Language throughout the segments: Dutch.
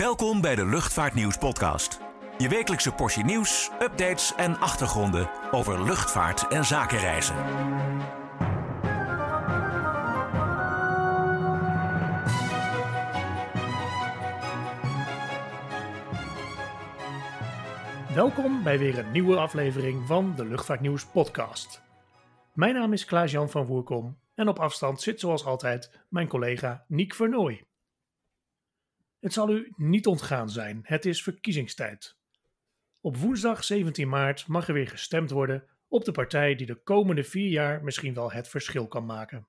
Welkom bij de Luchtvaartnieuws podcast. Je wekelijkse portie nieuws, updates en achtergronden over luchtvaart en zakenreizen. Welkom bij weer een nieuwe aflevering van de Luchtvaartnieuws podcast. Mijn naam is Klaas-Jan van Voerkom en op afstand zit zoals altijd mijn collega Niek Vernooy. Het zal u niet ontgaan zijn, het is verkiezingstijd. Op woensdag 17 maart mag er weer gestemd worden op de partij die de komende vier jaar misschien wel het verschil kan maken.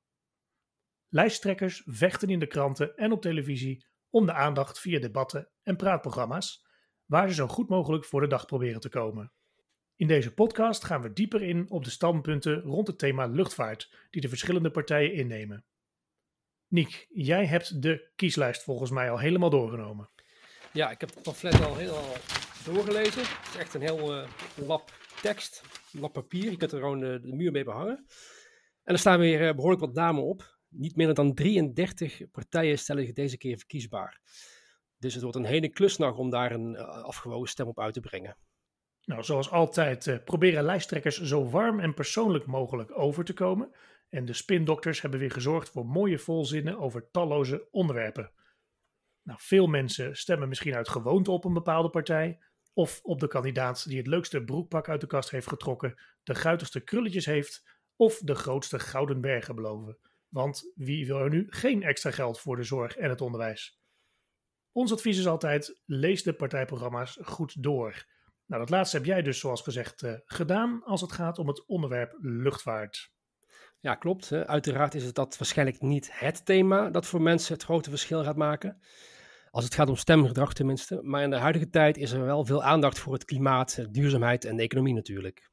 Lijsttrekkers vechten in de kranten en op televisie om de aandacht via debatten en praatprogramma's, waar ze zo goed mogelijk voor de dag proberen te komen. In deze podcast gaan we dieper in op de standpunten rond het thema luchtvaart die de verschillende partijen innemen. Niek, jij hebt de kieslijst volgens mij al helemaal doorgenomen. Ja, ik heb het pamflet al helemaal doorgelezen. Het is echt een heel uh, lap tekst, lap papier. Je kunt er gewoon de, de muur mee behangen. En er staan weer uh, behoorlijk wat namen op. Niet minder dan 33 partijen stellen zich deze keer verkiesbaar. Dus het wordt een hele klusnacht om daar een uh, afgewogen stem op uit te brengen. Nou, zoals altijd proberen lijsttrekkers zo warm en persoonlijk mogelijk over te komen. En de spindokters hebben weer gezorgd voor mooie volzinnen over talloze onderwerpen. Nou, veel mensen stemmen misschien uit gewoonte op een bepaalde partij. Of op de kandidaat die het leukste broekpak uit de kast heeft getrokken, de guitigste krulletjes heeft. Of de grootste gouden bergen beloven. Want wie wil er nu geen extra geld voor de zorg en het onderwijs? Ons advies is altijd: lees de partijprogramma's goed door. Nou, dat laatste heb jij dus, zoals gezegd, uh, gedaan als het gaat om het onderwerp luchtvaart. Ja, klopt. Uiteraard is het dat waarschijnlijk niet het thema dat voor mensen het grote verschil gaat maken. Als het gaat om stemgedrag tenminste. Maar in de huidige tijd is er wel veel aandacht voor het klimaat, duurzaamheid en de economie natuurlijk.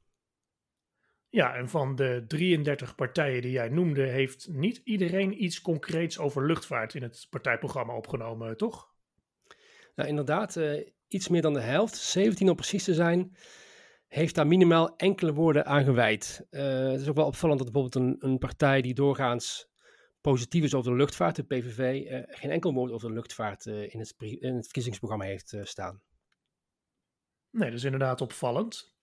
Ja, en van de 33 partijen die jij noemde, heeft niet iedereen iets concreets over luchtvaart in het partijprogramma opgenomen, toch? Nou, inderdaad, uh, iets meer dan de helft, 17 om precies te zijn, heeft daar minimaal enkele woorden aan gewijd. Uh, het is ook wel opvallend dat bijvoorbeeld een, een, partij die doorgaans positief is over de luchtvaart, de PVV, uh, eh, geen enkel woord over de luchtvaart uh, in, het, in, het, verkiezingsprogramma heeft staan. Nee, dat is inderdaad opvallend.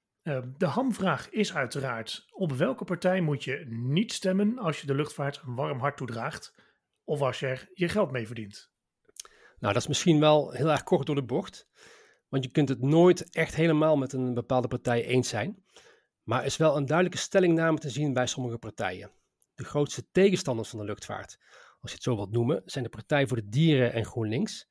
de hamvraag is uiteraard: op welke partij moet je niet stemmen als je de luchtvaart een warm hart toedraagt of als je er je geld mee verdient? Nou, dat is misschien wel heel erg kort door de bocht. Want je kunt het nooit echt helemaal met een bepaalde partij eens zijn. Maar er is wel een duidelijke stellingname te zien bij sommige partijen. De grootste tegenstanders van de luchtvaart, als je het zo wilt noemen, zijn de Partij voor de Dieren en GroenLinks.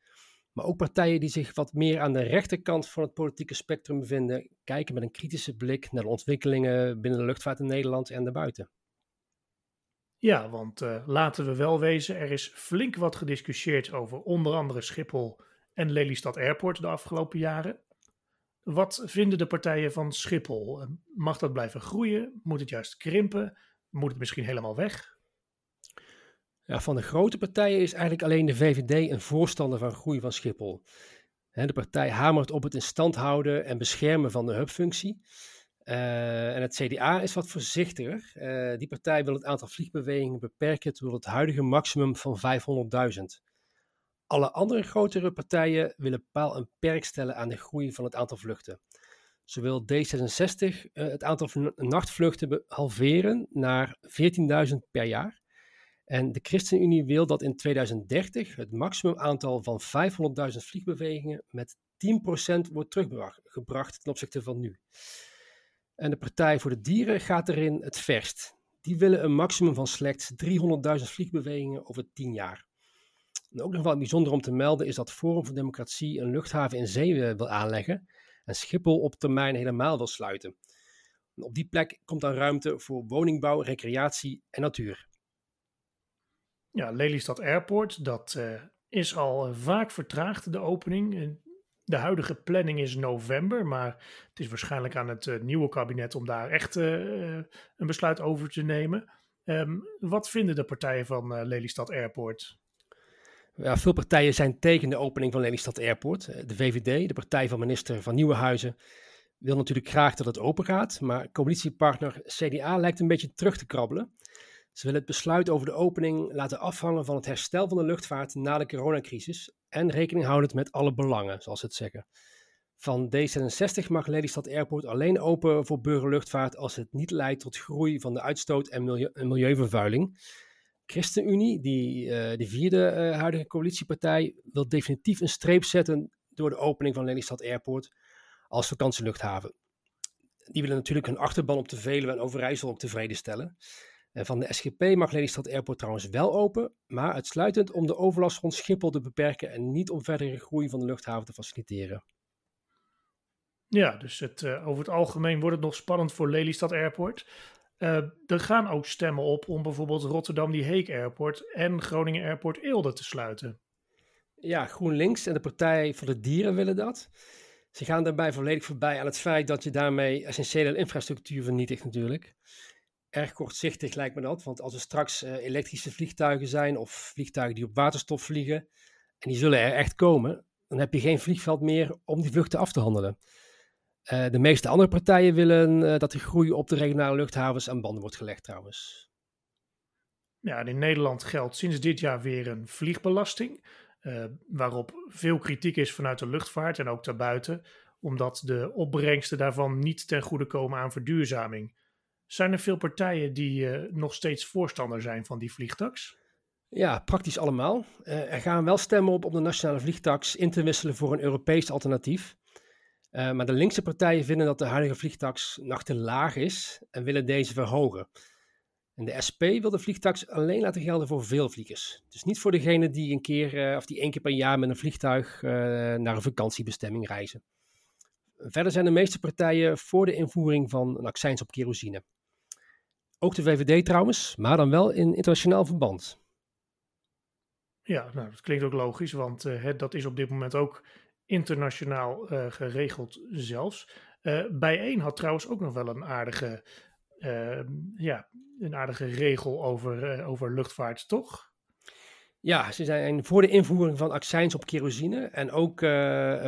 Maar ook partijen die zich wat meer aan de rechterkant van het politieke spectrum bevinden, kijken met een kritische blik naar de ontwikkelingen binnen de luchtvaart in Nederland en daarbuiten. Ja, want uh, laten we wel wezen, er is flink wat gediscussieerd over onder andere Schiphol en Lelystad Airport de afgelopen jaren. Wat vinden de partijen van Schiphol? Mag dat blijven groeien? Moet het juist krimpen? Moet het misschien helemaal weg? Ja, van de grote partijen is eigenlijk alleen de VVD een voorstander van groei van Schiphol. de partij hamert op het in stand houden en beschermen van de hubfunctie. Uh, en het CDA is wat voorzichtiger. Uh, die partij wil het aantal vliegbewegingen beperken tot het huidige maximum van 500.000. Alle andere grotere partijen willen paal een perk stellen aan de groei van het aantal vluchten. Zo wil D66 uh, het aantal nachtvluchten halveren naar 14.000 per jaar. En de ChristenUnie wil dat in 2030 het maximum aantal van 500.000 vliegbewegingen met 10% wordt teruggebracht ten opzichte van nu. En de Partij voor de Dieren gaat erin het verst. Die willen een maximum van slechts 300.000 vliegbewegingen over 10 jaar. En ook nog wel bijzonder om te melden is dat Forum voor Democratie een luchthaven in zee eh, wil aanleggen en Schiphol op termijn helemaal wil sluiten. En op die plek komt dan ruimte voor woningbouw, recreatie en natuur. Ja, Lelystad Airport, dat uh, is al vaak vertraagd, de opening. De huidige planning is november, maar het is waarschijnlijk aan het nieuwe kabinet om daar echt een besluit over te nemen. Um, wat vinden de partijen van Lelystad Airport? Ja, veel partijen zijn tegen de opening van Lelystad Airport. Eh, de VVD, de partij van minister van Nieuwenhuizen, wil natuurlijk graag dat het open gaat. Maar coalitiepartner CDA lijkt een beetje terug te krabbelen. Ze willen het besluit over de opening laten afhangen van het herstel van de luchtvaart na de coronacrisis en rekening houdend met alle belangen, zoals ze het zeggen. Van D66 mag Lelystad Airport alleen open voor burgerluchtvaart als het niet leidt tot groei van de uitstoot en, en milieuvervuiling. ChristenUnie, die, uh, de vierde uh, huidige coalitiepartij, wil definitief een streep zetten door de opening van Lelystad Airport als vakantieluchthaven. Die willen natuurlijk hun achterban op de Veluwe en Overijssel ook tevreden stellen. En van de SGP mag Lelystad Airport trouwens wel open, maar uitsluitend om de overlast rond Schiphol te beperken en niet om verdere groei van de luchthaven te faciliteren. Ja, dus het, over het algemeen wordt het nog spannend voor Lelystad Airport. Uh, er gaan ook stemmen op om bijvoorbeeld Rotterdam die Heek Airport en Groningen Airport Eelde te sluiten. Ja, GroenLinks en de Partij voor de Dieren willen dat. Ze gaan daarbij volledig voorbij aan het feit dat je daarmee essentiële infrastructuur vernietigt natuurlijk. Erg kortzichtig lijkt me dat, want als er straks uh, elektrische vliegtuigen zijn of vliegtuigen die op waterstof vliegen, en die zullen er echt komen, dan heb je geen vliegveld meer om die vluchten af te handelen. Uh, de meeste andere partijen willen uh, dat de groei op de regionale luchthavens aan banden wordt gelegd trouwens. Ja, in Nederland geldt sinds dit jaar weer een vliegbelasting. Uh, waarop veel kritiek is vanuit de luchtvaart en ook daarbuiten, omdat de opbrengsten daarvan niet ten goede komen aan verduurzaming. Zijn er veel partijen die nog steeds voorstander zijn van die vliegtax? Ja, praktisch allemaal. er gaan wel stemmen op om de nationale vliegtax in te wisselen voor een Europees alternatief. Uh, maar de linkse partijen vinden dat de huidige vliegtax nog te laag is en willen deze verhogen. En de SP wil de vliegtax alleen laten gelden voor veel vliegers. Dus niet voor degene die een keer uh, of die één keer per jaar met een vliegtuig uh, naar een vakantiebestemming reizen. Verder zijn de meeste partijen voor de invoering van een accijns op kerosine. Ook de VVD trouwens, maar dan wel in internationaal verband. Ja, nou, dat klinkt ook logisch, want uh, dat is op dit moment ook internationaal uh, geregeld zelfs. Uh, bijeen had trouwens ook nog wel een aardige, uh, ja, een aardige regel over, over luchtvaart, toch? Ja, ze zijn voor de invoering van accijns op kerosine en ook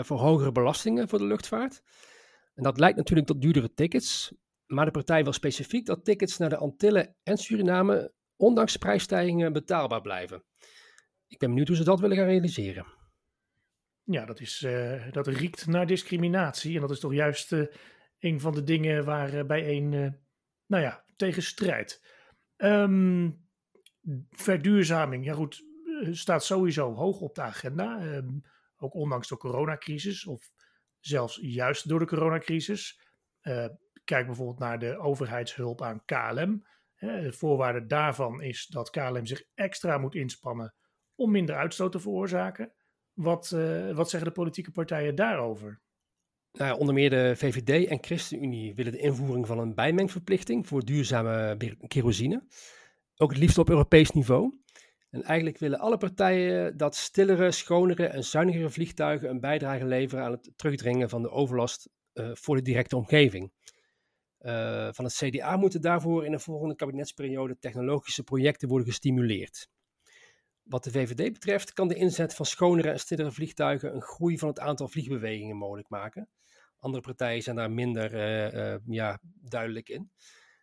voor hogere belastingen voor de luchtvaart. En dat leidt natuurlijk tot duurdere tickets. Maar de partij wil specifiek dat tickets naar de Antillen en Suriname ondanks prijsstijgingen betaalbaar blijven. Ik ben benieuwd hoe ze dat willen gaan realiseren. Ja, dat, is, uh, dat riekt naar discriminatie. En dat is toch juist uh, een van de dingen waar uh, bij een, nou ja, tegen strijdt. Um, verduurzaming, ja goed, staat sowieso hoog op de agenda. Um, ook ondanks de coronacrisis, of zelfs juist door de coronacrisis. kijk bijvoorbeeld naar de overheidshulp aan KLM. de voorwaarde daarvan is dat KLM zich extra moet inspannen om minder uitstoot te veroorzaken. Wat, uh, wat zeggen de politieke partijen daarover? Nou, onder meer de VVD en ChristenUnie willen de invoering van een bijmengverplichting voor duurzame kerosine. Ook het liefst op Europees niveau. En eigenlijk willen alle partijen dat stillere, schonere en zuinigere vliegtuigen een bijdrage leveren aan het terugdringen van de overlast uh, voor de directe omgeving. Uh, van het CDA moeten daarvoor in de volgende kabinetsperiode technologische projecten worden gestimuleerd. Wat de VVD betreft kan de inzet van schonere en stillere vliegtuigen een groei van het aantal vliegbewegingen mogelijk maken. Andere partijen zijn daar minder uh, uh, ja, duidelijk in.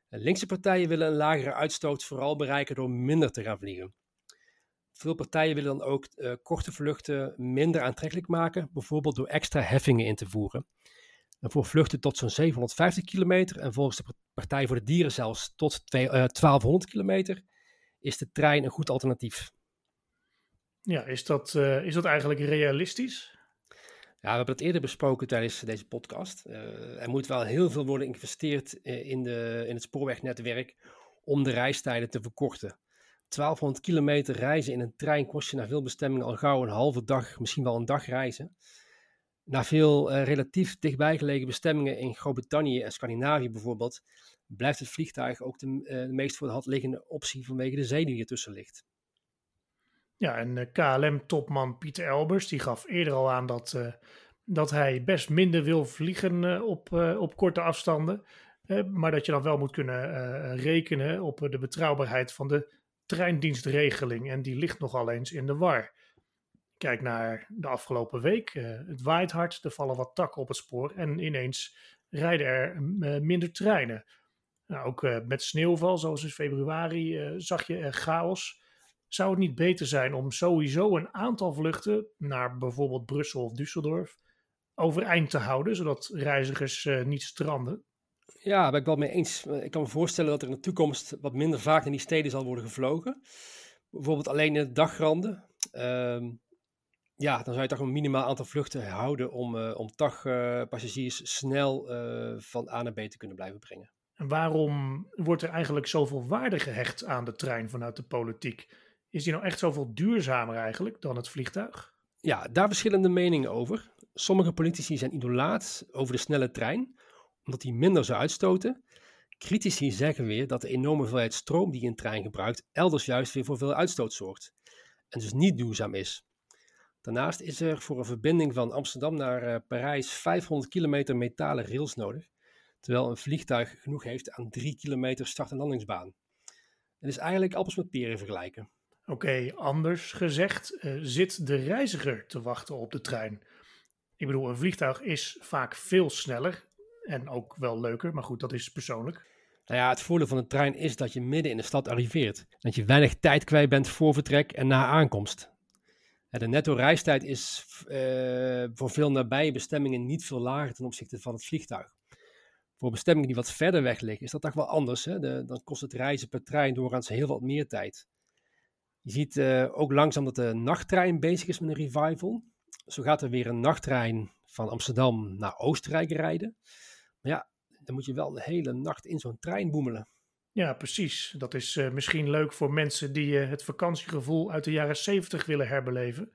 Linkse partijen willen een lagere uitstoot vooral bereiken door minder te gaan vliegen. Veel partijen willen dan ook korte vluchten minder aantrekkelijk maken, bijvoorbeeld door extra heffingen in te voeren. En voor vluchten tot zo'n 750 kilometer en volgens de Partij voor de Dieren zelfs tot 1200 kilometer is de trein een goed alternatief. Ja, is dat, uh, is dat eigenlijk realistisch? Ja, we hebben het eerder besproken tijdens deze podcast. Uh, er moet wel heel veel worden geïnvesteerd in, de, in het spoorwegnetwerk om de reistijden te verkorten. 1200 kilometer reizen in een trein kost je naar veel bestemmingen al gauw een halve dag, misschien wel een dag reizen. Naar veel uh, relatief dichtbij gelegen bestemmingen in Groot-Brittannië en Scandinavië bijvoorbeeld, blijft het vliegtuig ook de, de meest voor de hand liggende optie vanwege de zee die ertussen ligt. Ja, en uh, KLM-topman Pieter Elbers die gaf eerder al aan dat, uh, dat hij best minder wil vliegen uh, op, op korte afstanden. maar dat je dan wel moet kunnen rekenen op de betrouwbaarheid van de treindienstregeling. En die ligt nogal eens in de war. Kijk naar de afgelopen week. het waait hard, er vallen wat takken op het spoor en ineens rijden er minder treinen. Nou, ook met sneeuwval, zoals in februari, zag je chaos. Zou het niet beter zijn om sowieso een aantal vluchten naar bijvoorbeeld Brussel of Düsseldorf overeind te houden, zodat reizigers uh, niet stranden? Ja, daar ben ik wel mee eens. Ik kan me voorstellen dat er in de toekomst wat minder vaak in die steden zal worden gevlogen. Bijvoorbeeld alleen in de dagranden. Uh, ja, dan zou je toch een minimaal aantal vluchten houden om, uh, om passagiers snel van A naar B te kunnen blijven brengen. En waarom wordt er eigenlijk zoveel waarde gehecht aan de trein vanuit de politiek? Is die nou echt zoveel duurzamer eigenlijk dan het vliegtuig? Ja, daar verschillende meningen over. Sommige politici zijn idolaat over de snelle trein, omdat die minder zou uitstoten. Critici zeggen weer dat de enorme hoeveelheid stroom die een trein gebruikt elders juist weer voor veel uitstoot zorgt en dus niet duurzaam is. Daarnaast is er voor een verbinding van Amsterdam naar uh, Parijs 500 kilometer metalen rails nodig, terwijl een vliegtuig genoeg heeft aan 3 kilometer start- en landingsbaan. Het is eigenlijk appels met peren vergelijken. Oké, anders gezegd, uh, zit de reiziger te wachten op de trein? Ik bedoel, een vliegtuig is vaak veel sneller en ook wel leuker, maar goed, dat is persoonlijk. Nou ja, het voordeel van de trein is dat je midden in de stad arriveert. Dat je weinig tijd kwijt bent voor vertrek en na aankomst. De netto reistijd is uh, voor veel nabije bestemmingen niet veel lager ten opzichte van het vliegtuig. Voor bestemmingen die wat verder weg liggen is dat toch wel anders. Hè? De, dan kost het reizen per trein doorgaans heel wat meer tijd. Je ziet uh, ook langzaam dat de nachttrein bezig is met een revival. Zo gaat er weer een nachttrein van Amsterdam naar Oostenrijk rijden. Maar ja, dan moet je wel de hele nacht in zo'n trein boemelen. Ja, precies. Dat is uh, misschien leuk voor mensen die uh, het vakantiegevoel uit de jaren 70 willen herbeleven.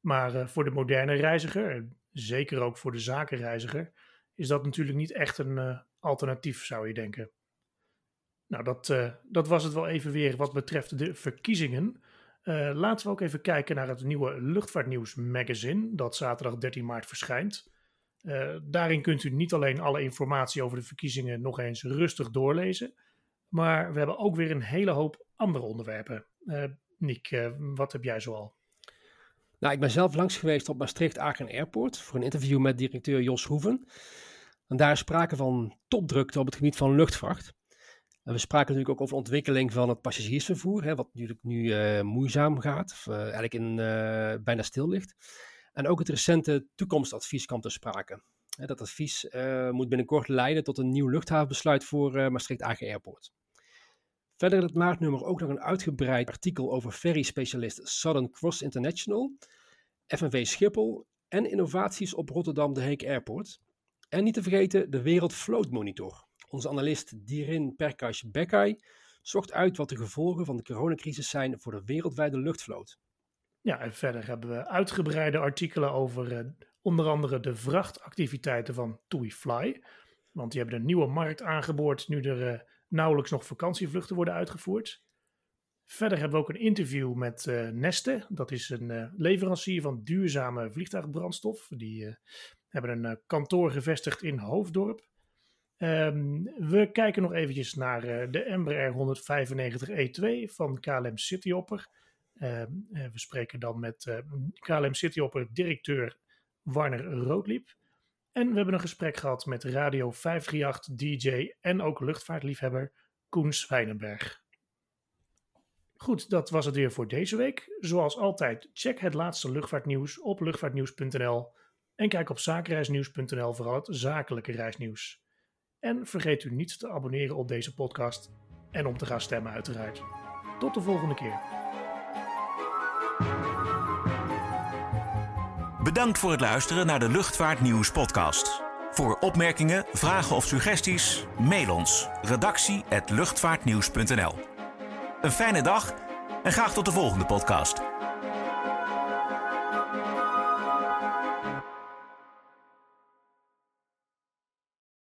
Maar voor de moderne reiziger, en zeker ook voor de zakenreiziger, is dat natuurlijk niet echt een alternatief, zou je denken. Nou, dat, dat was het wel even weer wat betreft de verkiezingen. Laten we ook even kijken naar het nieuwe Luchtvaartnieuws magazine, dat zaterdag 13 maart verschijnt. daarin kunt u niet alleen alle informatie over de verkiezingen nog eens rustig doorlezen maar we hebben ook weer een hele hoop andere onderwerpen. Uh, Niek, uh, wat heb jij zoal? Nou, ik ben zelf langs geweest op Maastricht Aken Airport voor een interview met directeur Jos Hoeven. En daar is sprake van topdrukte op het gebied van luchtvracht. We spraken natuurlijk ook over de ontwikkeling van het passagiersvervoer, hè, wat natuurlijk nu uh, moeizaam gaat, of eigenlijk in, bijna stil ligt. En ook het recente toekomstadvies kwam ter sprake. Dat advies moet binnenkort leiden tot een nieuw luchthavenbesluit voor Maastricht Aken Airport. Verder in het maartnummer ook nog een uitgebreid artikel over ferry-specialist Southern Cross International, FNV Schiphol en innovaties op Rotterdam de Heek Airport. En niet te vergeten de Wereld Float Monitor. Onze analist Dirin Perkash-Bekkay zocht uit wat de gevolgen van de coronacrisis zijn voor de wereldwijde luchtvloot. Ja, en verder hebben we uitgebreide artikelen over uh, onder andere de vrachtactiviteiten van TUI Fly. Want die hebben een nieuwe markt aangeboord nu er uh, nauwelijks nog vakantievluchten worden uitgevoerd. Verder hebben we ook een interview met uh, Neste. Dat is een uh, leverancier van duurzame vliegtuigbrandstof. Die hebben een kantoor gevestigd in Hoofddorp. Um, we kijken nog eventjes naar de Embraer 195E2 van KLM Cityhopper. Um, we spreken dan met KLM Cityhopper directeur Warner Roodliep. En we hebben een gesprek gehad met Radio 538 DJ en ook luchtvaartliefhebber Koen Zwijnenberg. Goed, dat was het weer voor deze week. Zoals altijd, check het laatste luchtvaartnieuws op luchtvaartnieuws.nl en kijk op zakenreisnieuws.nl voor al het zakelijke reisnieuws. En vergeet u niet te abonneren op deze podcast en om te gaan stemmen uiteraard. Tot de volgende keer. Bedankt voor het luisteren naar de Luchtvaartnieuws podcast. Voor opmerkingen, vragen of suggesties, mail ons redactie@luchtvaartnieuws.nl. Een fijne dag en graag tot de volgende podcast.